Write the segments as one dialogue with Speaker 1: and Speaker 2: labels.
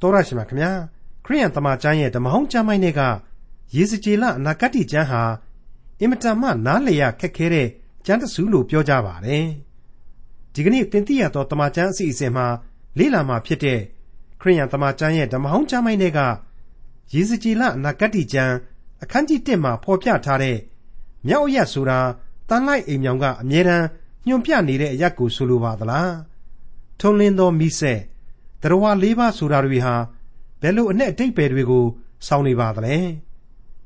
Speaker 1: တော်ရရှိမြခင်ဗျာခရိယန်တမန်ကျမ်းရဲ့ဓမ္မဟောင်းကျမ်းပိုင်းတွေကယေဇကျေလအနာဂတ်ကျမ်းဟာအင်မတန်မှနားလည်ရခက်ခဲတဲ့ကျမ်းတစုလို့ပြောကြပါတယ်ဒီကနေ့သင်သိရသောတမန်ကျမ်းအစီအစဉ်မှာလေ့လာမှာဖြစ်တဲ့ခရိယန်တမန်ကျမ်းရဲ့ဓမ္မဟောင်းကျမ်းပိုင်းတွေကယေဇကျေလအနာဂတ်ကျမ်းအခန်းကြီး1မှာဖော်ပြထားတဲ့မြောက်အရက်ဆိုတာတန်လိုက်အိမ်မြောင်ကအမြဲတမ်းညွန်ပြနေတဲ့အရက်ကိုဆိုလိုပါသလားထုံလင်းသောမိဆက် တရားလေးပါးဆိုတာတွေဟာဘယ်လိုအနဲ့အတိတ်ပဲတွေကိုစောင်းနေပါသလဲ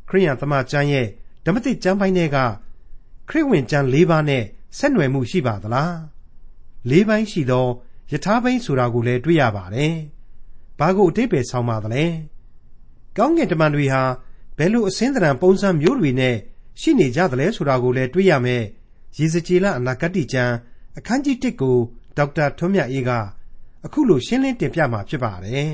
Speaker 1: ခရိယန်သမကျမ်းရဲ့ဓမ္မတိကျမ်းပိုင်းတွေကခရစ်ဝင်ကျမ်း၄ပါးနဲ့ဆက်နွယ်မှုရှိပါသလား၄ပိုင်းရှိသောယထာဘိန်းဆိုတာကိုလည်းတွေ့ရပါတယ်ဘာကိုအတိတ်ပဲဆောင်းပါသလဲကောင်းကင်တမန်တွေဟာဘယ်လိုအစင်းသဏ္ဍာန်ပုံစံမျိုးတွေနဲ့ရှိနေကြသလဲဆိုတာကိုလည်းတွေ့ရမယ်ရေစကြည်လအနာဂတ်ကျမ်းအခန်းကြီး1ကိုဒေါက်တာထွန်းမြတ်အေးက အခုလိုရှင်းလင်းတင်ပြမှာဖြစ်ပါတယ်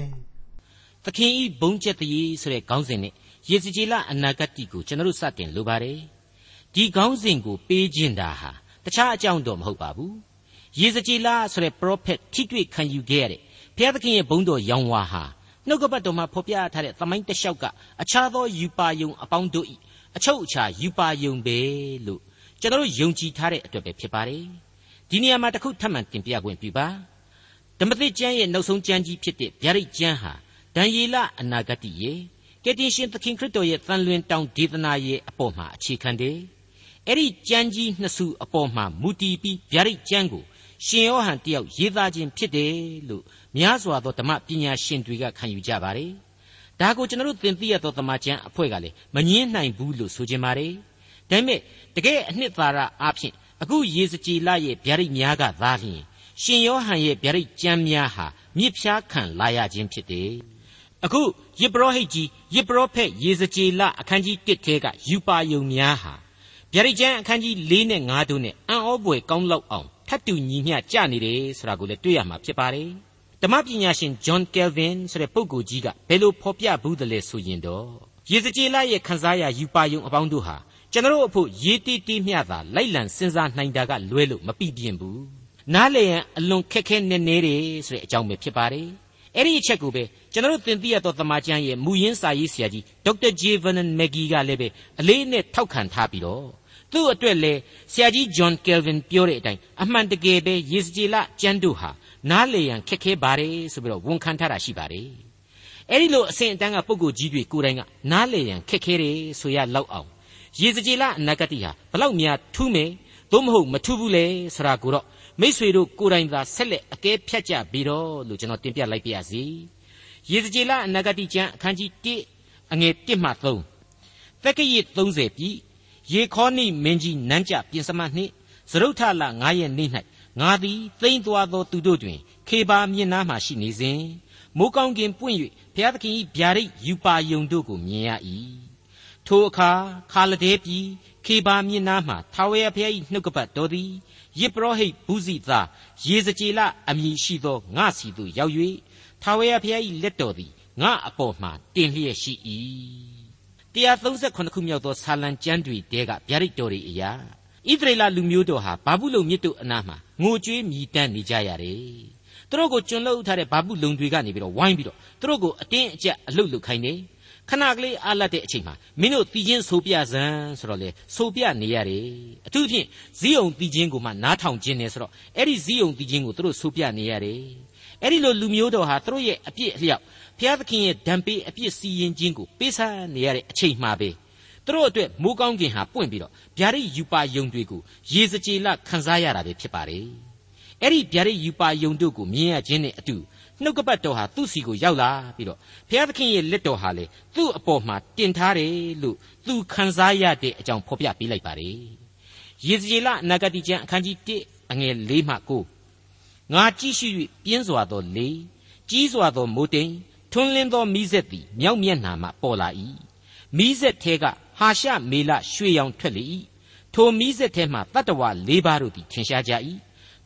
Speaker 1: ။
Speaker 2: သခင်ဤဘုံကျက်တည်းဆိုတဲ့ခေါင်းစဉ်နဲ့ရေစကြည်လအနာဂတ်ကိုကျွန်တော်စတင်လိုပါတယ်။ဒီခေါင်းစဉ်ကိုပေးခြင်းတာဟာတခြားအကြောင်းတော့မဟုတ်ပါဘူး။ရေစကြည်လဆိုတဲ့ prophet ထိတွေ့ခံယူခဲ့ရတဲ့ဘုရားသခင်ရဲ့ဘုံတော်ရောင်ဝါဟာနှုတ်ကပတ်တော်မှာဖော်ပြထားတဲ့သမိုင်းတလျှောက်ကအခြားသောယူပါယုံအပေါင်းတို့ဤအချုပ်အခြာယူပါယုံပဲလို့ကျွန်တော်ယုံကြည်ထားတဲ့အတွက်ပဲဖြစ်ပါတယ်။ဒီနေရာမှာတစ်ခုထပ်မံတင်ပြခွင့်ပြုပါ။ ဓမ္မသစ်ကျမ်းရဲ့နောက်ဆုံးကျမ်းကြီးဖြစ်တဲ့ဗျာဒိတ်ကျမ်းဟာဒံယေလအနာဂတိရဲ့ကယ်တင်ရှင်သခင်ခရစ်တော်ရဲ့တန်လွင်တောင်ဒေသနာရဲ့အပေါ်မှာအခြေခံတယ်။အဲ့ဒီကျမ်းကြီးနှစ်စုအပေါ်မှာမူတည်ပြီးဗျာဒိတ်ကျမ်းကိုရှင်ယောဟန်တယောက်ရေးသားခြင်းဖြစ်တယ်လို့များစွာသောဓမ္မပညာရှင်တွေကခံယူကြပါတယ်။ဒါကိုကျွန်တော်တို့သင်သိရသောဓမ္မကျမ်းအဖွဲ့ကလည်းမငင်းနိုင်ဘူးလို့ဆိုကြပါတယ်။ဒါပေမဲ့တကယ်အနှစ်သာရအဖြစ်အခုရေစကြည်လရဲ့ဗျာဒိတ်များကသာလျှင် ရှင်ယောဟန်ရဲ့ဗျာဒိတ်ကျမ်းများဟာမြစ်ဖျားခံလာရခြင်းဖြစ်တယ်။အခုယေဘရဟိတ်ကြီးယေဘရဖက်ယေဇကျေလအခန်းကြီး1ထဲကယူပါယုံများဟာဗျာဒိတ်ကျမ်းအခန်းကြီး4နဲ့5တို့နဲ့အံ့ဩပွေကောင်းလောက်အောင်ထပ်တူညီမျှကြနေတယ်ဆိုတာကိုလည်းတွေ့ရမှာဖြစ်ပါတယ်။ဓမ္မပညာရှင်ဂျွန်ကယ်ဗင်ဆိုတဲ့ပုဂ္ဂိုလ်ကြီးကဘယ်လိုဖော်ပြဘူးသလဲဆိုရင်တော့ယေဇကျေလရဲ့ခန်းစားရယူပါယုံအပေါင်းတို့ဟာကျွန်တော်အဖို့ရေးတီးတီးမျှသာလိုက်လံစဉ်းစားနိုင်တာကလွဲလို့မပြပြင်းဘူး နားလေရန်အလွန်ခက်ခဲနေနေတယ်ဆိုတဲ့အကြောင်းပဲဖြစ်ပါတယ်အဲ့ဒီအချက်ကိုပဲကျွန်တော်တို့သင်သိရသောသမာကျမ်းရဲ့မူရင်းစာရေးဆရာကြီးဒေါက်တာဂျေဗန်နန်မက်ဂီကလည်းပဲအလေးနဲ့ထောက်ခံထားပြီးတော့သူ့အတွက်လေဆရာကြီးဂျွန်ကယ်ဗင်ပြောတဲ့အတိုင်းအမှန်တကယ်ပဲယေစကြည်လကျမ်းတို့ဟာနားလေရန်ခက်ခဲပါတယ်ဆိုပြီးတော့ဝန်ခံထားတာရှိပါတယ်အဲ့ဒီလိုအစဉ်အတန်းကပုံကိုကြီးတွေကိုယ်တိုင်ကနားလေရန်ခက်ခဲတယ်ဆိုရလောက်အောင်ယေစကြည်လအနာဂတိဟာဘလောက်များထူးမယ်သို့မဟုတ်မထူးဘူးလေဆိုတာကိုတော့ မိษွေတို့ကိုယ်တိုင်သာဆက်လက်အကဲဖြတ်ကြပြီးတော့လို့ကျွန်တော်တင်ပြလိုက်ပါရစေ။ယေဇကျေလအနာဂတိကျမ်းအခန်းကြီး1အငယ်1မှ3သက်ကရစ်30ပြီယေခေါနိမင်းကြီးနန်းကြပြင်စမနှင့်သရုတ်ထလ9ရက်နေ့၌ငါသည်သိမ့်သွားသောသူတို့တွင် ခေပါမြင့်နားမှရှိနေစဉ်မိုးကောင်းကင်ပွင့်၍ဘုရားသခင်၏ဗျာဒိတ်ယူပါယုံတို့ကိုမြင်ရ၏ ထိုအခါခါလဒဲပြည်ခေပါမြင့်နားမှထာဝရဘုရား၏နှုတ်ကပတ်တော်သည်ယစ်ပရောဟိတ်ဘူးစီသားရေစကြည်လအမည်ရှိသောငါစီသို့ရောက်၍ထာဝရဘုရား၏လက်တော်သည်ငါအပေါ်မှတင်လျက်ရှိ၏138ခုမြောက်သောဆာလံကျမ်းတွေတဲကဗျာဒိတ်တော်တွေအရာဣသရေလလူမျိုးတော်ဟာဘာဘူးလုံမြစ်တို့အနားမှာငိုကြွေးမြည်တမ်းနေကြရတယ်သူတို့ကိုကျွန်လုပ်ထားတဲ့ဘာဘူးလုံတွေကနေပြီးတော့ဝိုင်းပြီးတော့သူတို့ကိုအတင်းအကျပ်အလုတ်လုတ်ခိုင်းတယ် ခဏကလေးအားလတ်တဲ့အချိန်မှာမင်းတို့တီချင်းဆိုပြစမ်းဆိုတော့လေဆိုပြနေရတယ်အထူးဖြင့်ဇီးအောင်တီချင်းကိုမှနားထောင်ခြင်းနေဆိုတော့အဲ့ဒီဇီးအောင်တီချင်းကိုသူတို့ဆိုပြနေရတယ်အဲ့ဒီလိုလူမျိုးတော်ဟာသူတို့ရဲ့အပြစ်အလျောက်ဘုရားသခင်ရဲ့ဓံပေးအပြစ်စီရင်ခြင်းကိုပေးဆန်းနေရတဲ့အချိန်မှာပဲသူတို့အတွက်မိုးကောင်းကင်ဟာပွင့်ပြီးတော့ဗျာဒိတ်ယူပါယုံတွေကိုရေစကြည်လခန်းစားရတာပဲဖြစ်ပါတယ်အဲ့ဒီဗျာဒိတ်ယူပါယုံတို့ကိုမြင်ရခြင်းနဲ့အတူ နှုတ်ကပတ်တော်ဟာသူ့စီကိုရောက်လာပြီးတော့ဘုရားသခင်ရဲ့လက်တော်ဟာလေသူ့အပေါ်မှာတင်ထားတယ်လို့သူခံစားရတဲ့အကြောင်းဖော်ပြပေးလိုက်ပါတယ်ယေဇကျေလအနာဂတိကျမ်းအခန်းကြီး1အငယ်၄မှ9ငါကြည့်ရှိ၍ပြင်းစွာသောလေကြီးစွာသောမိုးတိမ်ထွန်းလင်းသောမိဆက်သည်မြောက်မျက်နှာမှပေါ်လာ၏မိဆက်ထဲကဟာရှမေလရွှေရောင်ထွက်လေ၏ထိုမိဆက်ထဲမှတတ္တဝါ၄ပါးတို့သည်ထင်ရှားကြ၏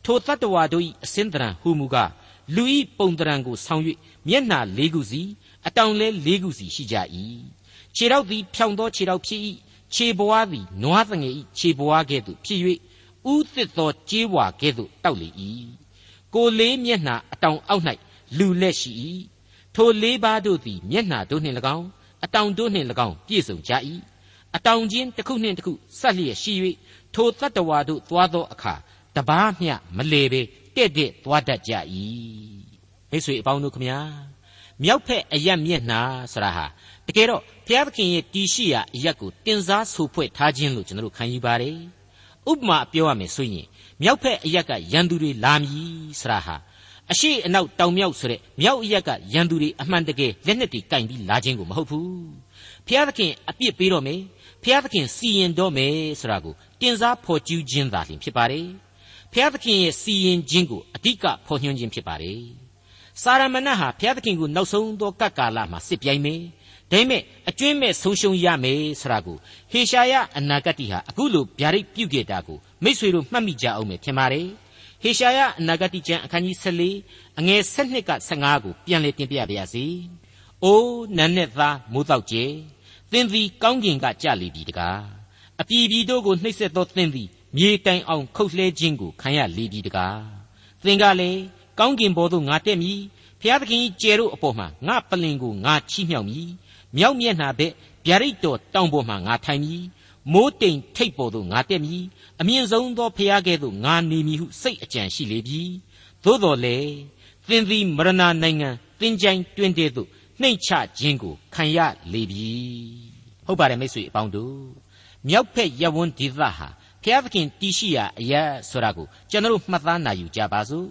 Speaker 2: ထိုတတ္တဝါတို့၏အစင်းတရံဟူမူကား လူဤပုံတရံကိုဆောင်း၍မျက်နှာလေးခုစီအတောင်လဲလေးခုစီရှိကြ၏ခြေထောက်သည်ဖြောင်သောခြေထောက်ဖြစ်၏ခြေဘွားသည်နွားသငယ်၏ခြေဘွားကဲ့သို့ဖြစ်၍ဥသစ်သောကြေးဝါကဲ့သို့တောက်လေ၏ကိုလေးမျက်နှာအတောင်အောက်၌လူလက်ရှိ၏ထိုလေးပါးတို့သည်မျက်နှာတို့နှင့်၎င်းအတောင်တို့နှင့်၎င်းပြည့်စုံကြ၏အတောင်ချင်းတစ်ခုနှင့်တစ်ခုဆက်လျက်ရှိ၍ထိုတတ္တဝါတို့သွားသောအခါတပားမျှမလေပေ တဲ့တဲ့သွားတတ်ကြ၏မိတ်ဆွေအပေါင်းတို့ခမညာမြောက်ဖက်အရက်မျက်နှာဆိုတာဟာတကယ်တော့ဘုရားသခင်ရဲ့တီရှိရာအရက်ကိုတင်စားဆူဖွဲ့ထားခြင်းလို့ကျွန်တော်တို့ခံယူပါတယ်ဥပမာပြောရမယ်ဆိုရင်မြောက်ဖက်အရက်ကရန်သူတွေလာမည်ဆိုတာဟာအရှိအနောက်တောင်မြောက်ဆိုတဲ့မြောက်အရက်ကရန်သူတွေအမှန်တကယ်လက်နက်တွေကင်ပြီးလာခြင်းကိုမဟုတ်ဘူးဘုရားသခင်အပြစ်ပေးတော့မယ်ဘုရားသခင်စီရင်တော့မယ်ဆိုတာကိုတင်စားဖော်ကျူးခြင်းသာလျှင်ဖြစ်ပါတယ် ဘုရားသခင်ရဲ့စီရင်ခြင်းကိုအဓိကဖော်ညွှန်းခြင်းဖြစ်ပါတယ်စာရမဏေဟာဘုရားသခင်ကိုနောက်ဆုံးသောကပ်ကာလမှာစစ်ပြိုင်မယ်ဒါပေမဲ့အကျွင်းမဲ့ဆုံးရှုံးရမယ်ဆိုတာကိုဟေရှာယအနာဂတ်တိဟာအခုလိုဗျာဒိတ်ပြုခဲ့တာကိုမိษွေတို့မှတ်မိကြအောင်မယ်ထင်ပါတယ်ဟေရှာယအနာဂတိကျမ်းအခန်းကြီး14အငယ်7က15ကိုပြန်လည်တင်ပြပါရစေ။အိုးနန်းနဲ့သားမိုးတောက်ကျဲသင်သည်ကောင်းကင်ကကြလိပြီတကားအပြည်ပြည်တို့ကိုနှိပ်စက်သောသင်သည် မြေတိုင်အောင်ခုတ်လှဲခြင်းကိုခံရလေပြီတကားသင်ကလည်းကောင်းကင်ဘော်သို့ငါတက်မည်ဖျားသခင်ကျယ်တို့အပေါ်မှာငါပလင်ကိုငါချီးမြှောက်မည်မြောက်မျက်နှာဘက်ဗျာဒိတ်တော်တောင်ပေါ်မှာငါထိုင်မည်မိုးတိမ်ထိပ်ပေါ်သို့ငါတက်မည်အမြင့်ဆုံးသောဖျားကဲ့သို့ငါနေမည်ဟုစိတ်အကြံရှိလေပြီသို့တော်လေသင်သည်မရဏနိုင်ငံသင်ကြိုင်တွင်တဲ့သို့နှိမ့်ချခြင်းကိုခံရလေပြီဟုတ်ပါတယ်မိတ်ဆွေအပေါင်းတို့မြောက်ဖက်ရဝန်းဒေသဟာ ဘုရားသခင်တည်ရှိရာအရာဆိုတာကိုကျွန်တော်မှတ်သားနိုင်ယူကြပါစို့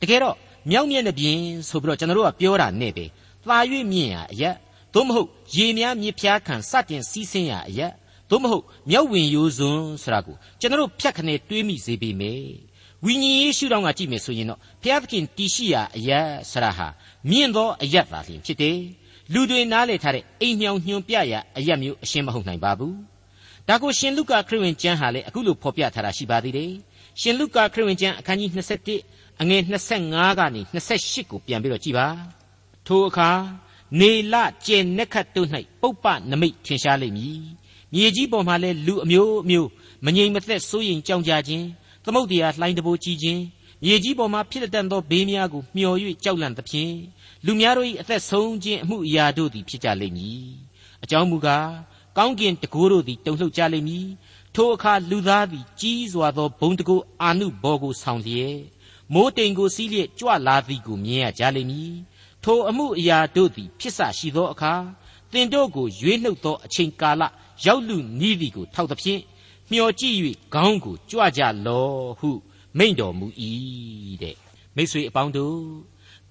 Speaker 2: တကယ်တော့မြောက်မျက်နှာပြင်ဆိုပြီးတော့ကျွန်တော်တို့ကပြောတာနဲ့ပဲသာ၍မြင့်ရာအရာသို့မဟုတ်ရေများမြစ်ဖျားခံစတင်စီးဆင်းရာအရာသို့မဟုတ်မြောက်ဝင်ရိုးစွန်းဆိုတာကိုကျွန်တော်ဖြတ်ခနဲ့တွေးမိစေပေမယ်ဝိညာဉ်ရေးရှုထောင့်ကကြည့်မယ်ဆိုရင်တော့ဘုရားသခင်တည်ရှိရာအရာဆရာဟာမြင့်သောအယတ်သာလျှင်ဖြစ်တယ်လူတွေနားလည်ထားတဲ့အိမ်ညောင်ညွန်ပြရာအယတ်မျိုးအရှင်းမဟုတ်နိုင်ပါဘူး ဒါကိုရှင်လုကာခရစ်ဝင်ကျမ်းဟာလည်းအခုလိုဖော်ပြထားတာရှိပါသေးတယ်ရှင်လုကာခရစ်ဝင်ကျမ်းအခန်းကြီး21အငယ်25ကနေ28ကိုပြန်ပြီးတော့ကြည့်ပါထိုအခါနေလကျဲနက်ခတ်တို့၌ပုပ္ပနမိတ်ထင်ရှားလိမ့်မည်မြေကြီးပေါ်မှာလည်းလူအမျိုးအမျိုးမငြိမ်မသက်စိုးရင်ကြောင်ကြခြင်းသမုတ်တရားလှိုင်းတဘိုးကြီးခြင်းမြေကြီးပေါ်မှာဖြစ်တဲ့သောဘေးများကိုမျှော်၍ကြောက်လန့်သဖြင့်လူများတို့၏အသက်ဆုံးခြင်းအမှုအရာတို့သည်ဖြစ်ကြလိမ့်မည်အကြောင်းမူကား ကောင်းကင်တကိုးတို့သည်တုန်လှုပ်ကြလိမ့်မည်ထိုအခါလူသားသည်ကြီးစွာသောဘုံတကိုးအာနုဘော်ကိုဆောင်လျက်မိုးတိမ်ကိုစီးလျက်ကြွလာသည်ကိုမြင်ရကြလိမ့်မည်ထိုအမှုအရာတို့သည်ဖြစ်ဆရှိသောအခါသင်တို့ကိုရွေးနှုတ်သောအချိန်ကာလရောက်လူနီးသည်ကိုထောက်သဖြင့်မျောကြည့်၍ခေါင်းကိုကြွကြလောဟုမိန့်တော်မူ၏တဲ့မိတ်ဆွေအပေါင်းတို့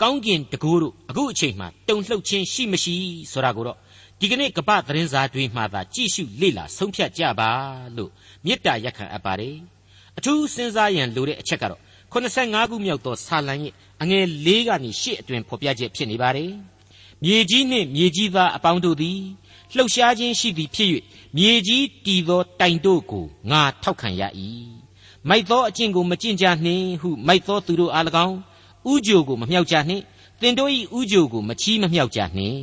Speaker 2: ကောင်းကင်တကူတို့အခုအချိန်မှတုန်လှုပ်ခြင်းရှိမရှိဆိုတာကိုတော့ ဒီကနေ့ကပ္ပသတင်းစာတွေမှာသာကြည့်ရှုလေ့လာဆုံးဖြတ်ကြပါလို့မေတ္တာရက်ခံအပ်ပါတယ်အထူးစဉ်းစားရန်လိုတဲ့အချက်ကတော့85ခုမြောက်သောဆာလံရဲ့အငယ်၄ကနေ၈အတွင်ဖော်ပြချက်ဖြစ်နေပါတယ်မြေကြီးနှင့်မြေကြီးသားအပေါင်းတို့သည်လှုပ်ရှားခြင်းရှိသည်ဖြစ်၍မြေကြီးတည်သောတိုင်တို့ကိုငါထောက်ခံရ၏မိုက်သောအကျင့်ကိုမကျင့်ကြနှင့်ဟုမိုက်သောသူတို့အား၎င်းဥကြိုကိုမမြောက်ကြနှင့်သင်တို့၏ဥကြိုကိုမချီးမမြောက်ကြနှင့်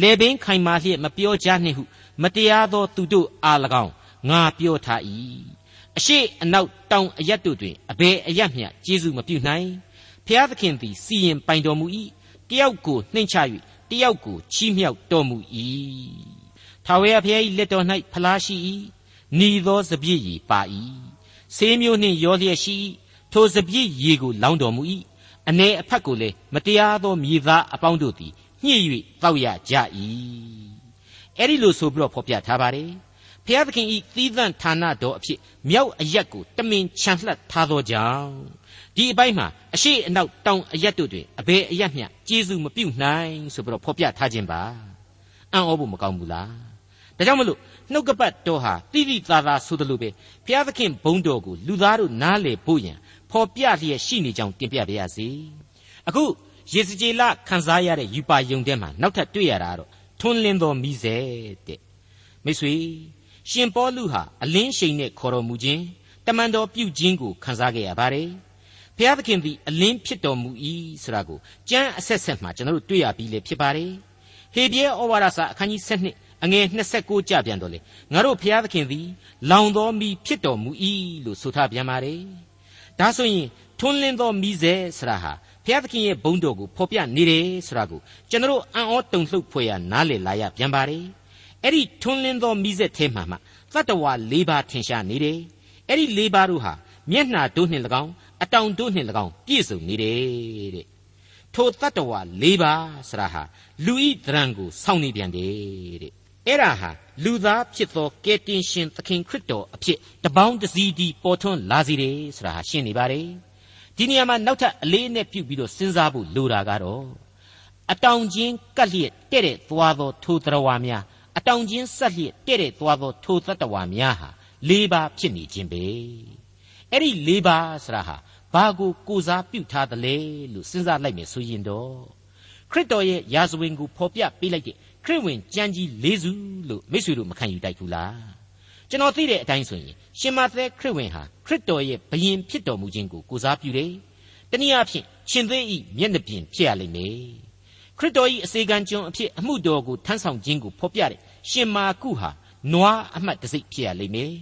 Speaker 2: လေပင်ခိုင်မာလျက်မပြောကြနှင့်ဟုမတရားသောသူတို့အား၎င်းငါပြောထား၏အရှိအနောက်တောင်အရက်တို့တွင်အဘယ်အရက်မျှကျေးဇူးမပြုနိုင်ဖျားသခင်သည်စီရင်ပိုင်တော်မူ၏တယောက်ကိုနှိမ့်ချ၍တယောက်ကိုချီးမြှောက်တော်မူ၏ထာဝရဘုရား၏လက်တော်၌ဖလားရှိ၏နီသောစပြည့်ရည်ပါ၏ဆေးမျိုးနှင့်ရောလျက်ရှိ၏ထိုစပြည့်ရည်ကိုလောင်းတော်မူ၏အ ਨੇ အဖက်ကိုလည်းမတရားသောမြေသားအပေါင်းတို့သည် ညှိ၍တောက်ရကြ၏အဲ့ဒီလိုဆိုပြီးတော့ဖော်ပြထားပါတယ်ဖျားသခင်ဤသီးသန့်ဌာနတော်အဖြစ်မြောက်အရက်ကိုတမင်ခြံလှပ်ထားသောကြောင့်ဒီအပိုင်းမှာအရှိအနောက်တောင်အရက်တို့တွင်အဘယ်အရက်မျှကျေးဇူးမပြုနိုင်ဆိုပြီးတော့ဖော်ပြထားခြင်းပါအံ့ဩဖို့မကောင်းဘူးလားဒါကြောင့်မလို့နှုတ်ကပတ်တော်ဟာတိတိသားသားဆိုသလိုပဲဘုရားသခင်ဘုန်းတော်ကိုလူသားတို့နားလည်ဖို့ရန်ဖော်ပြလျက်ရှိနေကြောင်းတင်ပြပါရစေအခု ယေစကြည်လခန်းစားရတဲ့ယူပါယုံထဲမှာနောက်ထပ်တွေ့ရတာကတော့ထွန်းလင်းသောမိစေတဲ့မိတ်ဆွေရှင်ပေါလုဟာအလင်းရှိန်နဲ့ခေါ်တော်မူခြင်းတမန်တော်ပြုခြင်းကိုခန်းစားခဲ့ရပါတယ်ဘုရားသခင်သည်အလင်းဖြစ်တော်မူ၏ဆိုတာကိုကျမ်းအဆက်ဆက်မှာကျွန်တော်တို့တွေ့ရပြီးလေဖြစ်ပါတယ်ဟေဘရဲဩဝါဒစာအခန်းကြီး7အငယ်29ကြပြန်တော့လေငါတို့ဖျားသခင်သည်လောင်သောမိဖြစ်တော်မူ၏လို့ဆိုထားပြန်ပါတယ်ဒါဆိုရင်ထွန်းလင်းသောမိစေဆရာဟာ ဘုရားသခင်ရဲ့ဘုန်းတော်ကိုဖော်ပြနေတယ်ဆိုတာကိုကျွန်တော်အံ့ဩတုန်လှုပ်ဖွယ်ရနားလည်လာရပြန်ပါတယ်အဲ့ဒီထွန်းလင်းသောမိစက်ထဲမှာမှသတ္တဝါ၄ပါးထင်ရှားနေတယ်အဲ့ဒီ၄ပါးတို့ဟာမျက်နှာတို့နှင့်၎င်းအတောင်တို့နှင့်၎င်းပြည့်စုံနေတယ်တဲ့ထိုတတ္တဝါ၄ပါးဆရာဟာလူဤတရံကိုစောင့်နေပြန်တယ်တဲ့အဲ့ဒါဟာလူသားဖြစ်သောကယ်တင်ရှင်သခင်ခရစ်တော်အဖြစ်တပေါင်းတစည်းဒီပေါ်ထွန်းလာစီတယ်ဆိုတာဟာရှင်းနေပါတယ် ဒီနေရာမှာနောက်ထပ်အလေးအနက်ပြုပြီးတော့စဉ်းစားဖို့လိုတာကတော့အတောင်ချင်းကပ်လျက်တဲ့တဲ့သွားသောထိုတရဝါများအတောင်ချင်းဆက်လျက်တဲ့တဲ့သွားသောထိုတတ္တဝါများဟာ၄ပါးဖြစ်နေခြင်းပဲအဲ့ဒီ၄ပါးဆိုတာဟာဘာကိုကိုစားပြုထားသလဲလို့စဉ်းစားလိုက်မယ်ဆိုရင်တော့ခရစ်တော်ရဲ့ယာဇဝင်ကိုဖော်ပြပေးလိုက်တဲ့ခရစ်ဝင်ကျမ်းကြီး၄စုလို့မိတ်ဆွေတို့မခံယူတိုက်ဘူးလား ကျွန်တော်သိတဲ့အတိုင်းဆိုရင်ရှင်မသက်ခရစ်ဝင်ဟာခရစ်တော်ရဲ့ဘယင်ဖြစ်တော်မူခြင်းကိုကိုစားပြုတယ်တနည်းအားဖြင့်ရှင်သေးဤမျက်နှာပြင်ဖြစ်ရလိမ့်မယ်ခရစ်တော်၏အစေခံကျွန်အဖြစ်အမှုတော်ကိုထမ်းဆောင်ခြင်းကိုဖော်ပြတဲ့ရှင်မာကုဟာနွားအမှတ်တစိ့ဖြစ်ရလိမ့်မယ်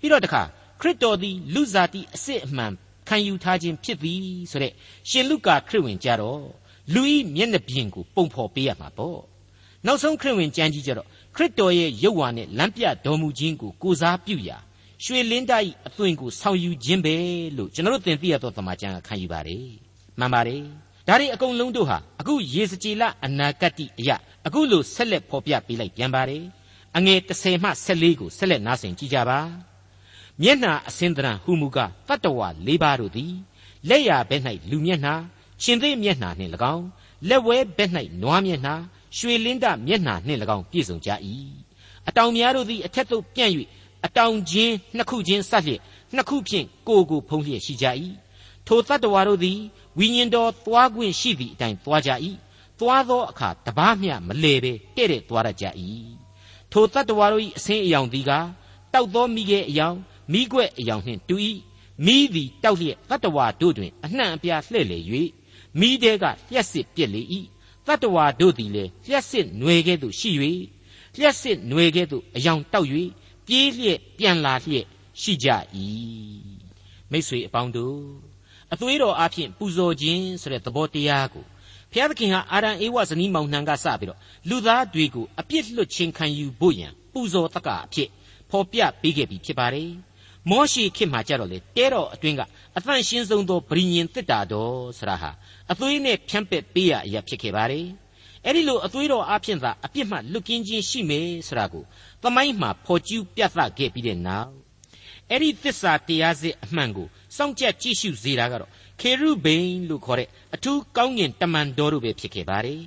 Speaker 2: ပြီးတော့တခါခရစ်တော်သည်လူစားတိအစစ်အမှန်ခံယူထားခြင်းဖြစ်သည်ဆိုတဲ့ရှင်လုကာခရစ်ဝင်ကြတော့လူဤမျက်နှာပြင်ကိုပုံဖော်ပေးရမှာပေါ့နောက်ဆုံးခရစ်ဝင်ကျမ်းကြီးကြတော့ခ ရစ်တော်ရဲ့ရုပ်ဝါနဲ့လမ်းပြတော်မူခြင်းကိုကိုစားပြုရာရွှေလင်းသား၏အသွင်ကိုဆောင်ယူခြင်းပဲလို့ကျွန်တော်တို့သင်သိရသောသမာကျမ်းကခံယူပါတယ်မှန်ပါတယ်ဒါတွေအကုန်လုံးတို့ဟာအခုယေစကြည်လအနာဂတ်တိအရာအခုလိုဆက်လက်ဖော်ပြပေးလိုက်ပြန်ပါတယ်အငယ်30မှ14ကိုဆက်လက်နားဆင်ကြည့်ကြပါမျက်နှာအစင်းတရံဟူမူကားတတ္တဝ၄ပါးတို့သည်လက်ရဘဲ၌လူမျက်နှာရှင်သေးမျက်နှာနှင့်၎င်းလက်ဝဲဘက်၌နွားမျက်နှာ ရွှေလင်းတမျက်နှာနှင့်၎င်းပြည့်စုံကြ၏အတောင်များတို့သည်အထက်သို့ပြန့်၍အတောင်ချင်းနှစ်ခုချင်းဆက်လျက်နှစ်ခုဖြင့်ကိုကိုဖုံးလျက်ရှိကြ၏ထိုတတ္တဝါတို့သည်ဝိညာဉ်တော်သွားခွင့်ရှိသည့်အတိုင်းသွားကြ၏သွားသောအခါတပားမျှမလဲပဲတဲ့တဲ့သွားရကြ၏ထိုတတ္တဝါတို့၏အစင်းအယောင်သည်ကတောက်သောမိခဲအယောင်မိခွက်အယောင်နှင့်တူ၏မိသည်တောက်လျက်တတ္တဝါတို့တွင်အနှံ့အပြားလှဲ့လေ၍မိတဲကလျှက်စစ်ပြက်လေ၏တ တ္တဝါတို့သည်လည်းလျှက်စစ်ຫນွေကဲ့သို့ရှိ၍လျှက်စစ်ຫນွေကဲ့သို့အယောင်တောက်၍ပြေးလျက်ပြန်လာလျက်ရှိကြ၏မိတ်ဆွေအပေါင်းတို့အသွေးတော်အဖြစ်ပူဇော်ခြင်းဆိုတဲ့သဘောတရားကိုဘုရားသခင်ဟာအာရန်ဧဝဇနီးမောင်နှံကစပြီးတော့လူသားတွေကိုအပြစ်လွတ်ခြင်းခံယူဖို့ရန်ပူဇော်တက္ကအဖြစ်ဖော်ပြပေးခဲ့ပြီးဖြစ်ပါတယ်မောရှိခေတ်မှာကြတော့လေတဲတော်အတွင်းကအသန့်ရှင်းဆုံးသောဗြိညင်တစ်တာတော်ဆရာဟာ အသွေးနဲ့ဖြန့်ပက်ပေးရအရာဖြစ်ခဲ့ပါတယ်အဲ့ဒီလိုအသွေးတော်အဖြစ်သာအပြစ်မှလွတ်ကင်းခြင်းရှိမယ်ဆိုတာကိုသမိုင်းမှာဖော်ကျူးပြသခဲ့ပြီးတဲ့နောက်အဲ့ဒီသစ္စာတရားစစ်အမှန်ကိုစောင့်ကြပ်ကြည့်ရှုစေတာကတော့ခေရုဘိန်လို့ခေါ်တဲ့အထူးကောင်းကင်တမန်တော်တို့ပဲဖြစ်ခဲ့ပါတယ်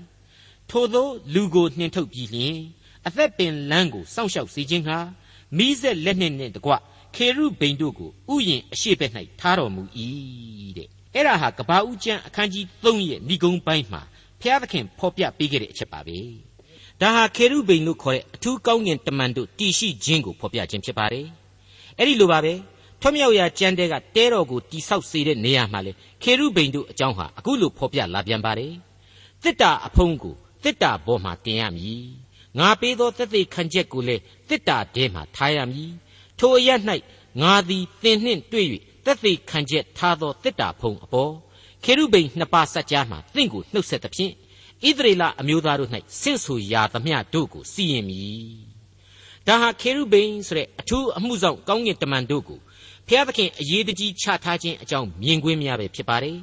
Speaker 2: ထို့သောလူကိုနှင်ထုတ်ပြီးလျှင်အသက်ပင်လန်းကိုစောင့်ရှောက်စေခြင်းဟာမိစက်လက်နှင့်တကွခေရုဘိန်တို့ကိုဥယျင်အရှိဘက်၌ထားတော်မူ၏တဲ့ အဲ့ဒါဟာကဘာဦးကျမ်းအခန်းကြီး3ရဲ့ဏိဂုံးပိုင်းမှာဘုရားသခင်ဖော်ပြပေးခဲ့တဲ့အချက်ပါပဲဒါဟာခေရုဘိန်လို့ခေါ်တဲ့အထူးကောင်းကင်တမန်တို့တည်ရှိခြင်းကိုဖော်ပြခြင်းဖြစ်ပါတယ်အဲ့ဒီလိုပါပဲထွမြောက်ရာကျမ်းတဲကတဲတော်ကိုတိဆောက်စေတဲ့နေရာမှာလေခေရုဘိန်တို့အကြောင်းဟာအခုလိုဖော်ပြလာပြန်ပါတယ်တစ်တာအဖုံးကိုတစ်တာဘောမှာတင်ရမည်ငါပေးသောသက်သေခံချက်ကိုလည်းတစ်တာတဲမှာထားရမည်ထိုအရ၌ငါသည်သင်နှင့်တွေ့၍ သက်သေခံချက်ထားသောတစ်တာဖုံအပေါ်ခေရုဘိန်နှစ်ပါးစัจ जा မှာသင်ကိုနှုတ်ဆက်သဖြင့်ဣသရေလအမျိုးသားတို့၌ဆင့်ဆိုရာသမျှတို့ကိုစီရင်မည်ဒါဟာခေရုဘိန်ဆိုတဲ့အထူးအမှုဆောင်ကောင်းကင်တမန်တို့ကိုဖျားသခင်အရေးတကြီးချထားခြင်းအကြောင်းမြင်ကွင်းများပဲဖြစ်ပါတယ်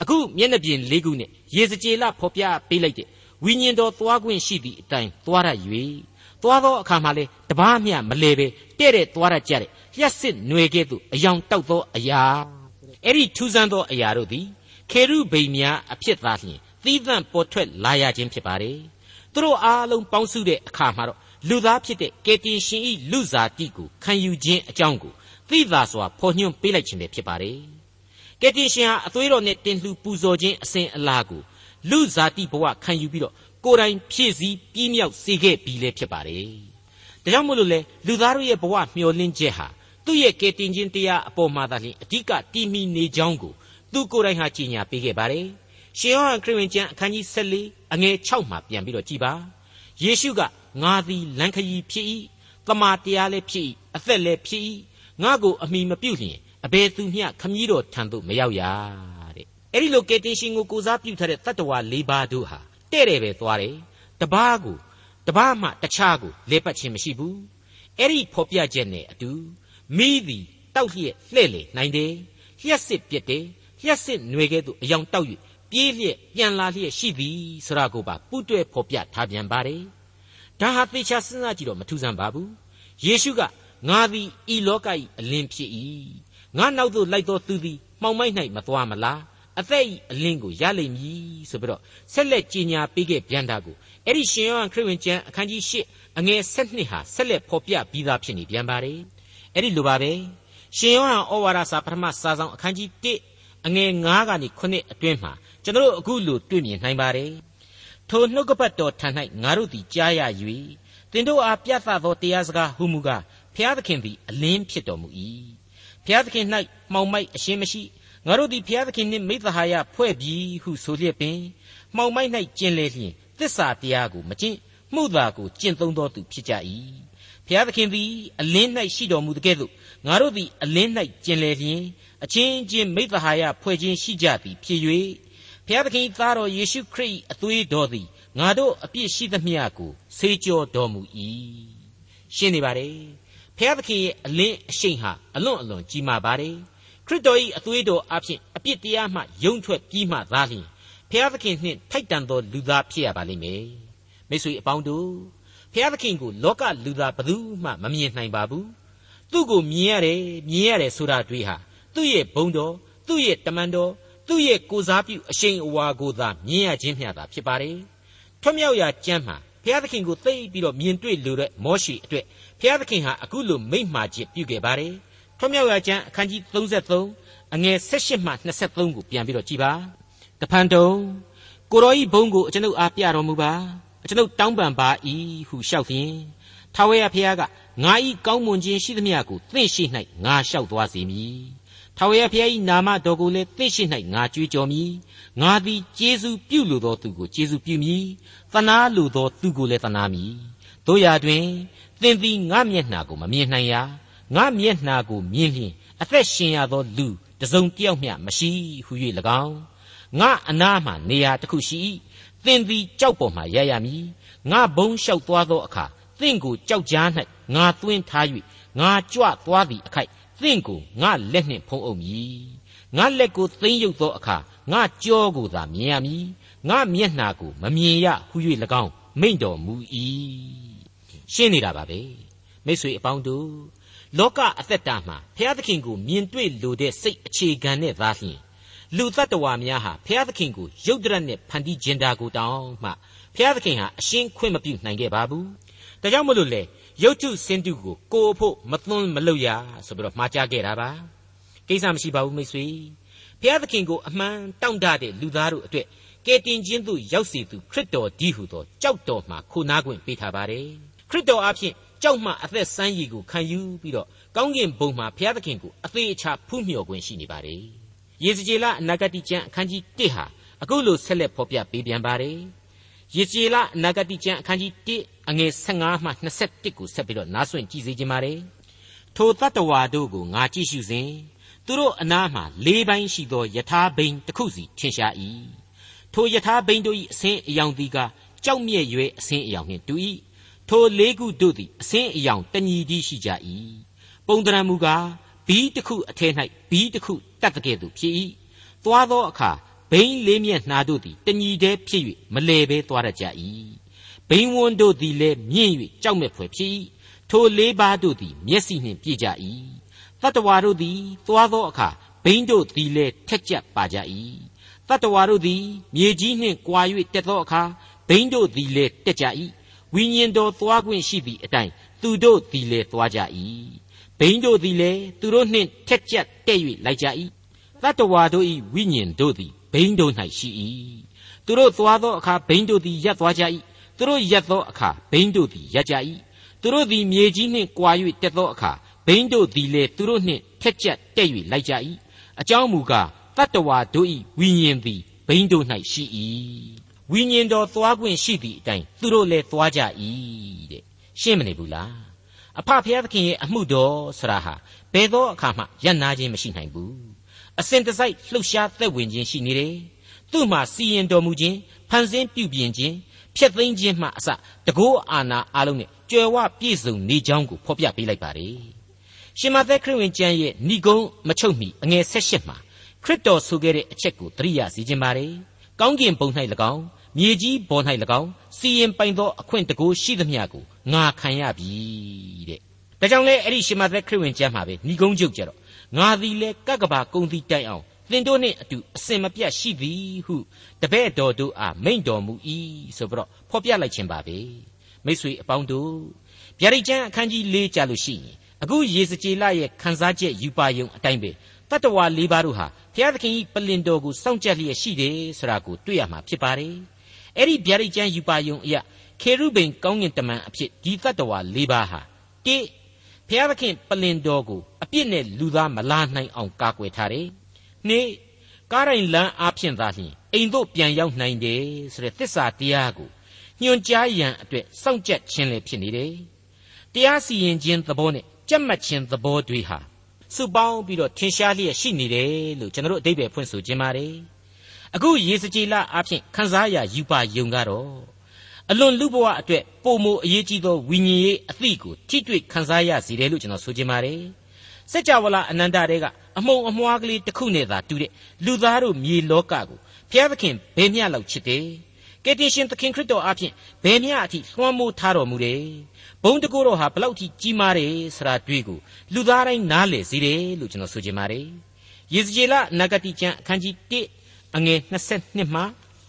Speaker 2: အခုမျက်နှာပြင်လေးခုနဲ့ရေစကြည်လဖော်ပြပေးလိုက်တဲ့ဝိညာဉ်တော်သွားခွင့်ရှိသည့်အတိုင်းသွားရ၍သွားသောအခါမှာလေတပားမျှမလဲပဲတဲ့တဲ့သွားရကြတဲ့ လျှက်စစ်ຫນွေကဲ့သို့အယောင်တောက်သောအရာအဲ့ဒီထူးဆန်းသောအရာတို့သည်ခေရုဗိမ်များအဖြစ်သာလျှင်သီးသန့်ပေါ်ထွက်လာရခြင်းဖြစ်ပါတယ်သူတို့အားလုံးပေါင်းစုတဲ့အခါမှာတော့လူသားဖြစ်တဲ့ကေတင်ရှင်ဤလူစားတိကိုခံယူခြင်းအကြောင်းကိုသိသာစွာဖော်ညွှန်းပေးလိုက်ခြင်းပဲဖြစ်ပါတယ်ကေတင်ရှင်ဟာအသွေးတော်နဲ့တင်လှူပူဇော်ခြင်းအစဉ်အလာကိုလူစားတိဘဝခံယူပြီးတော့ကိုယ်တိုင်ဖြည့်ဆည်းပြည့်မြောက်စေခဲ့ပြီလေဖြစ်ပါတယ်ဒါကြောင့်မို့လို့လေလူသားတို့ရဲ့ဘဝမျှော်လင့်ချက်ဟာ သူ့ရဲ့ကယ်တင်ခြင်းတရားအပေါ်မှာသာလျှင်အဓိကတည်မီနေကြောင်းကိုသူကိုယ်တိုင်ဟာကြီးညာပေးခဲ့ပါတယ်ရှင်ယောဟန်ခရစ်ဝင်ကျမ်းအခန်းကြီး14အငယ်6မှာပြန်ပြီးတော့ကြည်ပါယေရှုကငါသည်လမ်းခရီးဖြစ်၏တမာတရားလည်းဖြစ်၏အသက်လည်းဖြစ်၏ငါကိုအမိမပြုတ်လျင်အဘယ်သူမျှခမည်းတော်ထံသို့မရောက်ရတဲ့အဲ့ဒီလိုကယ်တင်ရှင်ကိုကိုစားပြုထားတဲ့တတ္တဝါ၄ပါးတို့ဟာတဲ့တယ်ပဲသွားတယ်တပားကိုတပားမှတခြားကိုလဲပတ်ခြင်းမရှိဘူးအဲ့ဒီဖော်ပြချက်နဲ့အတူ မိသည်တောက်လျက်လှဲ့လေနိုင်တယ်လျှက်စစ်ပြစ်တယ်လျှက်စစ်ຫນွေကဲ့သို့အယောင်တောက်၍ပြေးလျက်ပြန်လာလျက်ရှိသည်ဆိုရကိုပါပူးတွဲဖော်ပြထားပြန်ပါတယ်ဒါဟာသေချာစဉ်းစားကြည့်တော့မထူးဆန်းပါဘူးယေရှုကငါသည်ဤလောက၏အလင်းဖြစ်၏ငါနောက်သို့လိုက်သောသူသည်မှောင်မိုက်၌မသွားမလားအသက်ဤအလင်းကိုရလိမ့်မည်ဆိုပြီးတော့ဆက်လက်ကြီးညာပေးခဲ့ပြန်တာကိုအဲ့ဒီရှင်ယောဟန်ခရစ်ဝင်ကျမ်းအခန်းကြီး၈အငယ်၁၂ဟာဆက်လက်ဖော်ပြပြီးသားဖြစ်နေပြန်ပါတယ် အဲ့ဒီလိုပါပဲရှင်ယောဟန်ဩဝါဒစာပထမစာဆောင်အခန်းကြီး1အငယ်9ကနေ9အတွင်းမှာကျွန်တော်တို့အခုလိုတွေ့မြင်နိုင်ပါတယ်ထိုနှုတ်ကပတ်တော်ထံ၌ငါတို့သည်ကြားရ၍သင်တို့အားပြသသောတရားစကားဟုမူကားဖျားသခင်သည်အလင်းဖြစ်တော်မူ၏ဖျားသခင်၌မှောင်မိုက်အရှင်းမရှိငါတို့သည်ဖျားသခင်နှင့်မိသဟာယဖွဲ့ပြီးဟုဆိုလျက်ပင်မှောင်မိုက်၌ကျင်လေလျင်သစ္စာတရားကိုမကျင့်မှုသာကိုကျင့်သုံးသောသူဖြစ်ကြ၏ ဖျားသခင်သည်အလင်း၌ရှိတော်မူတဲ့ကဲ့သို့ငါတို့သည်အလင်း၌ကျင်လေလျင်အချင်းချင်းမိသဟာယဖွဲ့ခြင်းရှိကြသည်ဖြစ်၍ဖျားသခင်သားတော်ယေရှုခရစ်အသွေးတော်သည်ငါတို့အပြစ်ရှိသမျှကိုဆေးကြောတော်မူ၏ရှင်းနေပါတယ်ဖျားသခင်ရဲ့အလင်းအရှိန်ဟာအလွန်အလွန်ကြီးမားပါတယ်ခရစ်တော်၏အသွေးတော်အဖြစ်အပြစ်တရားမှယုံထွက်ပြီးမှသာလျှင်ဖျားသခင်နှင့်ထိုက်တန်သောလူသားဖြစ်ရပါလိမ့်မယ်မိတ်ဆွေအပေါင်းတို့ ဖျားသခင်ကိုလောကလူသားဘယ်သူမှမမြင်နိုင်ပါဘူးသူ့ကိုမြင်ရတယ်မြင်ရတယ်ဆိုတာတွေ့ဟာသူ့ရဲ့ဘုံတော်သူ့ရဲ့တမန်တော်သူ့ရဲ့ကိုစားပြုအရှိန်အဝါကိုသာမြင်ရခြင်းမျှသာဖြစ်ပါတယ်ထွတ်မြောက်ရာကျမ်းမှာဘုရားသခင်ကိုသိပြီးတော့မြင်တွေ့လို့တဲ့မောရှိအတွက်ဘုရားသခင်ဟာအခုလိုမိန့်မှာခြင်းပြုခဲ့ပါတယ်ထွတ်မြောက်ရာကျမ်းအခန်းကြီး33အငယ်16မှ23ကိုပြန်ပြီးတော့ကြည်ပါတဖန်တုံကိုတော်ဤဘုံကိုအကျွန်ုပ်အားပြတော်မူပါ အကျွန်ုပ်တောင်းပန်ပါ၏ဟုလျှောက်ဖြင့်ထာဝရဘုရားကငါဤကောင်းမွန်ခြင်းရှိသမျှကိုသင်ရှိ၌ငါလျှောက်သွားစေမည်ထာဝရဘုရား၏နာမတော်ကိုလည်းသိရှိ၌ငါကြွေးကြော်မည်ငါသည်ကျေးဇူးပြုလိုသောသူကိုကျေးဇူးပြုမည်သနာလိုသောသူကိုလည်းသနာမည်တို့ရာတွင်သင်သည်ငါမျက်နှာကိုမမြင်နိုင်ရာငါမျက်နှာကိုမြင်လျင်အသက်ရှင်ရသောလူတစုံတယောက်မျှမရှိဟု၍၎င်းငါအနားမှနေရာတစ်ခုရှိ၏ သင်သည်ကြောက်ပေါ်မှရရမည်ငါဘုံလျှောက်သွားသောအခါသင်ကိုကြောက်ကြား၌ငါသွင်းထား၍ငါကြွသွားသည့်အခိုက်သင့်ကိုငါလက်နှင့်ဖုံးအုပ်မည်ငါလက်ကိုသိမ့်ရုပ်သောအခါငါကြောကိုသာမြင်ရမည်ငါမျက်နှာကိုမမြင်ရဟု၍၎င်းမိန့်တော်မူ၏ရှင်းနေတာပါပဲမိတ်ဆွေအပေါင်းတို့လောကအသက်တာမှာဘုရားသခင်ကိုမြင်တွေ့လိုတဲ့စိတ်အခြေခံနဲ့သာလျှင် လူတ attva များဟာဘုရားသခင်ကိုရုပ်တရက်နဲ့ဖန်တီးခြင်းတာကိုတောင်းမှဘုရားသခင်ဟာအရှင်းခွင့်မပြုနိုင်ခဲ့ပါဘူးဒါကြောင့်မလို့လေရုပ်တုစင်တုကိုကိုအဖို့မသွန်းမလုပ်ရဆိုပြီးတော့မှားကြားခဲ့တာပါကိစ္စမရှိပါဘူးမိတ်ဆွေဘုရားသခင်ကိုအမှန်တောင့်တတဲ့လူသားတို့အတွက်ကယ်တင်ခြင်းသို့ရောက်စေသူခရစ်တော်ဒီဟုသောကြောက်တော်မှာခိုနားခွင့်ပေးထားပါတယ်ခရစ်တော်အဖျင်ကြောက်မှအသက်ဆန်းရည်ကိုခံယူပြီးတော့ကောင်းကင်ဘုံမှာဘုရားသခင်ကိုအသေးအချာဖူးမြော်ခွင့်ရှိနေပါတယ် ယေဇကျေလအနာဂတိကျမ်းအခန်းကြီး1ဟာအခုလိုဆက်လက်ဖော်ပြပေးပြန်ပါတယ်ယေဇကျေလအနာဂတိကျမ်းအခန်းကြီး1အငယ်15မှ21ကိုဆက်ပြီးတော့နားဆွင့်ကြည့်စေချင်ပါတယ်ထိုတတ္တဝါတို့ကိုငါကြည့်ရှုစဉ်သူတို့အနားမှာလေးပိုင်းရှိသောယထာဘိန်တစ်ခုစီထင်ရှား၏ထိုယထာဘိန်တို့၏အစင်းအယောင်သည်ကကြောက်မြဲ့၍အစင်းအယောင်နှင့်တူ၏ထိုလေးခုတို့သည်အစင်းအယောင်တညီတည်းရှိကြ၏ပုံတရံမူကားဘီးတစ်ခုအထက်၌ဘီးတစ်ခု တတ်တဲ့ကဲ့သို့ဖြစ်၏သွားသောအခါဘိန်းလေးမျက်နှာတို့သည်တညီတည်းဖြစ်၍မလဲဘဲသွားရကြ၏ဘိန်းဝန်းတို့သည်လည်းမြင့်၍ကြောက်မဲ့ဖွယ်ဖြစ်၏ထိုလေးပါးတို့သည်မျက်စိနှင့်ပြည့်ကြ၏တတဝါတို့သည်သွားသောအခါဘိန်းတို့သည်လည်းထက်ကြပ်ပါကြ၏တတဝါတို့သည်မြေကြီးနှင့်ကွာ၍တက်သောအခါဘိန်းတို့သည်လည်းတက်ကြ၏ဝိညာဉ်တော်သွားခွင့်ရှိသည့်အတိုင်းသူတို့သည်လည်းသွားကြ၏ ဘိန်းတို့သည်လည်းသူတို့နှင့်ထက်ကြပ်တဲ့၍လိုက်ကြ၏တတဝါတို့၏ဝိညာဉ်တို့သည်ဘိန်းတို့၌ရှိ၏သူတို့သွားသောအခါဘိန်းတို့သည်ရပ်သွားကြ၏သူတို့ရက်သောအခါဘိန်းတို့သည်ရက်ကြ၏သူတို့သည်မြေကြီးနှင့်ကွာ၍တက်သောအခါဘိန်းတို့သည်လည်းသူတို့နှင့်ထက်ကျက်တက်၍လိုက်ကြ၏အကြောင်းမူကားတတ္တဝါတို့၏ဝိညာဉ်သည်ဘိန်းတို့၌ရှိ၏ဝိညာဉ်တော်သွားခွင့်ရှိသည့်အတိုင်းသူတို့လည်းသွားကြ၏တဲ့ရှင်းမနေဘူးလား အဖဖျားသခင်ရဲ့အမှုတော်ဆရာဟာဘယ်သောအခါမှရပ်နာခြင်းမရှိနိုင်ဘူးအစဉ်တစိုက်လှုပ်ရှားသက်ဝင်ခြင်းရှိနေတယ်သူ့မှာစီရင်တော်မူခြင်းဖန်ဆင်းပြုပြင်ခြင်းဖျက်သိမ်းခြင်းမှအစတကောအာနာအလုံးနဲ့ကြွယ်ဝပြည့်စုံနေကြောင်းကိုဖော်ပြပေးလိုက်ပါတယ်ရှင်မသက်ခရစ်ဝင်ကျမ်းရဲ့ဏိဂုံးမချုပ်မီအငယ်၁၈မှာခရစ်တော်ဆိုခဲ့တဲ့အချက်ကိုသတိရစီခြင်းပါတယ်ကောင်းကင်ဘုံ၌၎င်း မြေကြီးပေါ်၌၎င်းစီရင်ပိုင်သောအခွင့်တကူရှိသမျှကိုငါခံရပြီတဲ့ဒါကြောင့်လေအဲ့ဒီရှမသက်ခရစ်ဝင်ကျမ်းမှာပဲဏိဂုံးချုပ်ကြတော့ငါသည်လေကကဘာကုံသည်တိုင်အောင်သင်တို့နှင့်အတူအစင်မပြတ်ရှိသည်ဟုတပည့်တော်တို့အားမိန့်တော်မူ၏ဆိုပြီးတော့ဖော်ပြလိုက်ခြင်းပါပဲမိတ်ဆွေအပေါင်းတို့ဗျာဒိတ်ကျမ်းအခန်းကြီး၄ကြာလို့ရှိရင်အခုယေစကြည်လရဲ့ခန်းစားချက်ယူပါယုံအတိုင်းပဲတတ္တဝါ၄ပါးတို့ဟာဘုရားသခင်၏ပလင်တော်ကိုစောင့်ကြက်လျက်ရှိတယ်ဆိုတာကိုတွေ့ရမှာဖြစ်ပါတယ် အဲ့ဒီဗျာဒိတ်ကျမ်းယူပါယုံအရာခေရုဗိမ်ကောင်းကင်တမန်အဖြစ်ဒီတတ္တဝါ၄ပါးဟာတိဘုရားသခင်ပလင်တော်ကိုအပြစ်နဲ့လူသားမလာနိုင်အောင်ကာကွယ်ထားတယ်။နေ့ကားတိုင်းလမ်းအားဖြင့်သာလျှင်အိမ်တို့ပြန်ရောက်နိုင်တယ်ဆိုတဲ့သစ္စာတရားကိုညွှန်ကြားရန်အတွက်စောင့်ကြက်ခြင်းလည်းဖြစ်နေတယ်။တရားစီရင်ခြင်းသဘောနဲ့ကြက်မှတ်ခြင်းသဘောတွေဟာစုပေါင်းပြီးတော့ထင်ရှားလျက်ရှိနေတယ်လို့ကျွန်တော်တို့အဓိပ္ပာယ်ဖွင့်ဆိုခြင်းပါတယ်။ အခုယေစကြည်လအားဖြင့်ခန်းစားရယူပါယုံကတော့အလွန်လူဘဝအတွက်ပုံမအရေးကြီးသောဝိညာဉ်ရေးအသည့်ကိုထိတွေ့ခန်းစားရစီတယ်လို့ကျွန်တော်ဆိုချင်ပါတယ်။စัจ java လာအနန္တတဲကအမုံအမွှားကလေးတစ်ခုနဲ့သာတူတဲ့လူသားတို့မြေလောကကိုဘုရားသခင်ဘယ်မျှလောက်ချစ်တယ်။ကယ်တင်ရှင်သခင်ခရစ်တော်အဖင်ဘယ်မျှအထိလွှမ်းမိုးထားတော်မူတယ်။ဘုံတကူတော်ဟာဘလောက်ထိကြီးမားတယ်ဆိုတာတွေ့ကိုလူသားတိုင်းနားလည်စေတယ်လို့ကျွန်တော်ဆိုချင်ပါတယ်။ယေဇကျေလနဂတိကျမ်းအခန်းကြီး1 အငယ်22မှ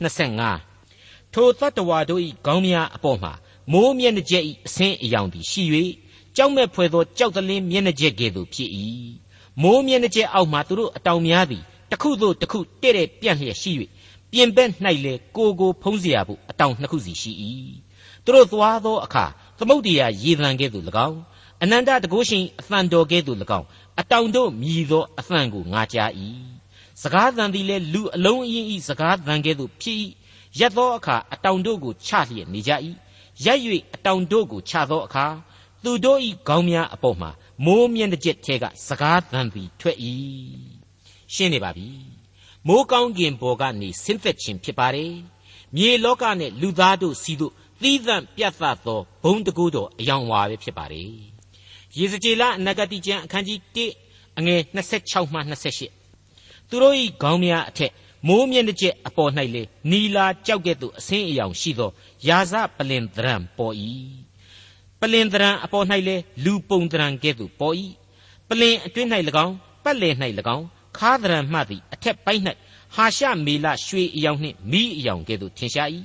Speaker 2: 25ထိုတတ္တဝါတို့၏ခေါင်းများအပေါ်မှာမိုးမျက်နှာကျက်၏အဆင်းအယောင်သည်ရှိ၍ကြောက်မဲ့ဖွယ်သောကြောက်တလင်းမျက်နှာကျက်ကဲ့သို့ဖြစ်၏မိုးမျက်နှာကျက်အောက်မှသူတို့အတောင်များသည်တစ်ခုသို့တစ်ခုတဲ့တဲ့ပြန့်လျက်ရှိ၍ပြင်ပက်၌လေကိုကိုဖုံးเสียဖို့အတောင်နှစ်ခုစီရှိ၏သူတို့သွားသောအခါသမုတ်တရားရေသံကဲ့သို့၎င်းအနန္တတကုရှင်အသံတော်ကဲ့သို့၎င်းအတောင်တို့မြည်သောအသံကိုငါကြား၏ စကားသံသည်လည်းလူအလုံးအင်းဤစကားသံကဲ့သို့ဖြစ်၏ရက်သောအခါအတောင်တို့ကိုချလျက်နေကြ၏ရက်၍အတောင်တို့ကိုချသောအခါသူတို့၏ခေါင်းများအပေါ်မှာမိုးမျက်နှာကျက်ထဲကစကားသံသည်ထွက်၏ရှင်းနေပါပြီမိုးကောင်းကင်ဘော်ကနေဆင်းသက်ခြင်းဖြစ်ပါတယ်မြေလောကနဲ့လူသားတို့စီတို့သီးသန့်ပြတ်သားသောဘုံတကူတော်အယောင်ဝါပဲဖြစ်ပါတယ်ယေဇကျေလအနဂတိကျမ်းအခန်းကြီး1အငယ်26မှ28 သူတို့၏ခေါင်းများအထက်မိုးမျက်နှာကျက်အပေါ်၌လေနီလာကြောက်ကဲ့သို့အဆင်းအယောင်ရှိသောယာဇပလင်သရံပေါ်၏ပလင်သရံအပေါ်၌လေလူပုံသရံကဲ့သို့ပေါ်၏ပလင်အတွင်း၌၎င်းပတ်လည်၌၎င်းခါသရံမှသည်အထက်ပိုင်း၌ဟာရှမေလရွှေအယောင်နှင့်မီးအယောင်ကဲ့သို့ထင်ရှား၏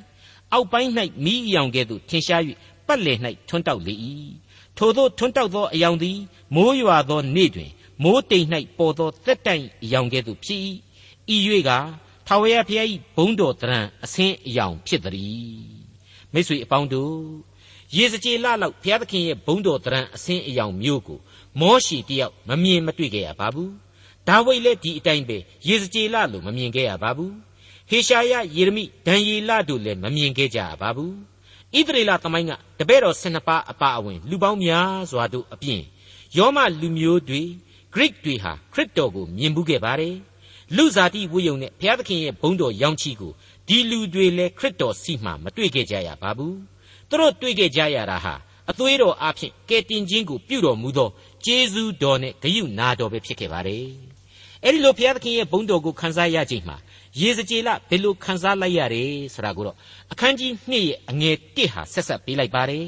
Speaker 2: အောက်ပိုင်း၌မီးအယောင်ကဲ့သို့ထင်ရှား၍ပတ်လည်၌ထွန်းတောက်လေ၏ထိုသောထွန်းတောက်သောအယောင်သည်မိုးရွာသောနေ့တွင် မိုးတိမ်၌ပေါ်သောသက်တိုင်အယောင်ကဲ့သို့ဖြစ်၏ဤ၍ကထာဝရဘုရား၏ဘုန်းတော်တရံအဆင်းအယောင်ဖြစ်သည်မိတ်ဆွေအပေါင်းတို့ရေစကြည်လလောက်ဘုရားသခင်ရဲ့ဘုန်းတော်တရံအဆင်းအယောင်မျိုးကိုမောရှိတယောက်မမြင်မတွေ့ခဲ့ရပါဘူးဒါဝိဒ်လည်းဒီအတိုင်းပဲရေစကြည်လလို့မမြင်ခဲ့ရပါဘူးဟေရှာယယေရမိဒံယေလတို့လည်းမမြင်ခဲ့ကြရပါဘူးဣသရေလသမိုင်းကတပည့်တော်12ပါးအပါအဝင်လူပေါင်းများစွာတို့အပြင်ယောမလူမျိုးတွေ Greek တွေဟာခရစ်တော်ကိုမြင်မှုခဲ့ပါတယ်လူစားတိဝိယုံနဲ့ဘုရားသခင်ရဲ့ဘုန်းတော်ရောင်းချီကိုဒီလူတွေလည်းခရစ်တော်စီမှမတွေ့ခဲ့ကြရပါဘူးသူတို့တွေ့ခဲ့ကြရတာဟာအသွေးတော်အဖြစ်ကဲတင်ခြင်းကိုပြုတော်မူသောဂျေဇုတော်နဲ့ဂယုနာတော်ပဲဖြစ်ခဲ့ပါတယ်အဲ့ဒီလိုဘုရားသခင်ရဲ့ဘုန်းတော်ကိုခန်းစားရခြင်းမှာရေစကြည်လဘယ်လိုခန်းစားလိုက်ရတယ်ဆိုတာကိုတော့အခန်းကြီး2ရဲ့အငယ်1ဟာဆက်ဆက်ပေးလိုက်ပါတယ်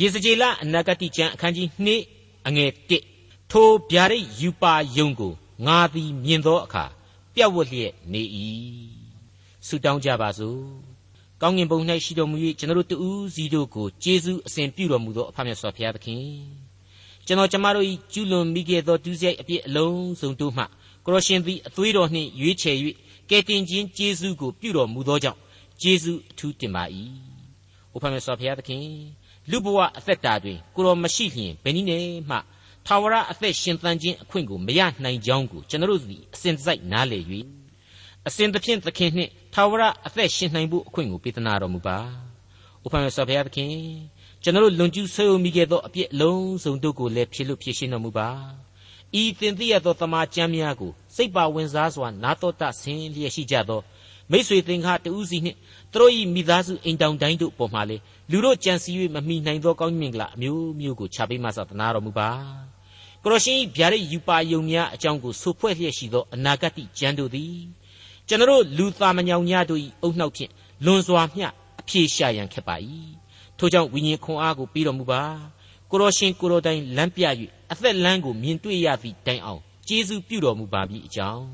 Speaker 2: ရေစကြည်လအနာဂတိကျမ်းအခန်းကြီး2အငယ်1 ထိုဗျာဒိတ်ယူပါယုံကိုငါသည်မြင်သောအခါပြတ်ဝတ်လျက်နေ၏ဆုတောင်းကြပါစို့ကောင်းကင်ဘုံ၌ရှိတော်မူ၍ကျွန်တော်တို့တူးစီတို့ကိုကျေးဇူးအစဉ်ပြုတော်မူသောအဖမြတ်စွာဘုရားသခင်ကျွန်တော်ကျမတို့၏ကျူးလွန်မိခဲ့သောဒုစရိုက်အပြစ်အလုံးစုံတို့မှကိုရရှင်သည်အသွေးတော်နှင့်ရွေးချယ်၍ကယ်တင်ခြင်းကျေးဇူးကိုပြုတော်မူသောကြောင့်ကျေးဇူးအထူးတင်ပါ၏။အိုဖမြတ်စွာဘုရားသခင်လူဘဝအသက်တာတွင်ကိုတော်မရှိလျင်ဘယ်နည်းနဲ့မှ ထာဝရအသက်ရှင်သန်ခြင်းအခွင့်ကိုမရနိုင်ကြောင်းကိုကျွန်တော်တို့သည်အစဉ်တစိုက်နားလည်၍အစဉ်သဖြင့်သခင်နှင့်ထာဝရအသက်ရှင်နိုင်ဖို့အခွင့်ကိုပေးသနာတော်မူပါ။ဥပမာဆောဘုရားသခင်ကျွန်တော်တို့လွန်ကျူးဆွေးမိခဲ့သောအပြစ်လုံးစုံတို့ကိုလည်းဖြည့်လို့ဖြည့်ရှင်းတော်မူပါ။ဤသင်သိရသောတမန်ကျမ်းများကိုစိတ်ပါဝင်စားစွာနာတော်တဆင်းလျက်ရှိကြသောမိတ်ဆွေသင်္ကာတူးစီနှင့်သူတို့၏မိသားစုအိမ်တောင်တိုင်းတို့ပေါ်မှလေလူတို့ကြံစည်၍မမိနိုင်သောကောင်းမြင်ကလာအမျိုးမျိုးကိုခြာပေးမှသာသနာတော်မူပါ ကိုရရှင်၏ဗျာဒိတ်ယူပါယုံများအကြောင်းကိုဆိုဖွဲ့လျက်ရှိသောအနာဂတ်ကျမ်းတို့သည်ကျွန်တော်လူသားမညောင်များတို့၏အုံနှောက်ဖြင့်လွန်စွာမျှအပြေရှာရန်ခက်ပါ၏ထို့ကြောင့်ဝိညာဉ်ခွန်အားကိုပြီးတော်မူပါကိုရောရှင်ကိုရောတိုင်းလမ်းပြ၍အသက်လမ်းကိုမြင်တွေ့ရသည့်တိုင်အောင်ကျေးဇူးပြုတော်မူပါမည်အကြောင်း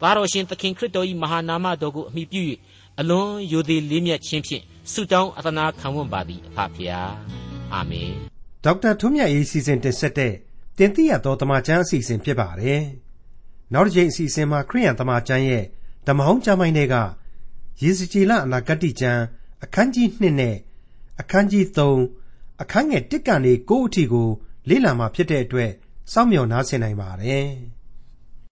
Speaker 2: သားတော်ရှင်သခင်ခရစ်တော်၏မဟာနာမတော်ကိုအမိပြု၍အလွန်ယိုသေးလေးမြတ်ခြင်းဖြင့်ဆုတောင်းအသနာခံဝန်ပါသည်အဖဖျားအာမင်
Speaker 1: ဒေါက်တာထွန်းမြတ်ရေးစီစဉ်တင်ဆက်တဲ့ တင်ပြတော်တမချန်းအစီအစဉ်ဖြစ်ပါတယ်နောက်တစ်ချိန်အစီအစဉ်မှာခရိယန်တမချန်းရဲ့ဓမ္မဟောင်းကျမ်းပိုင်းတွေကယေစကြည်လအနာဂတ်ကျမ်းအခန်းကြီး2နဲ့အခန်းကြီး3အခန်းငယ်1ကနေ9အထိကိုလေ့လာမှာဖြစ်တဲ့အတွက်စောင့်မျှော်နားဆင်နိုင်ပါတယ်။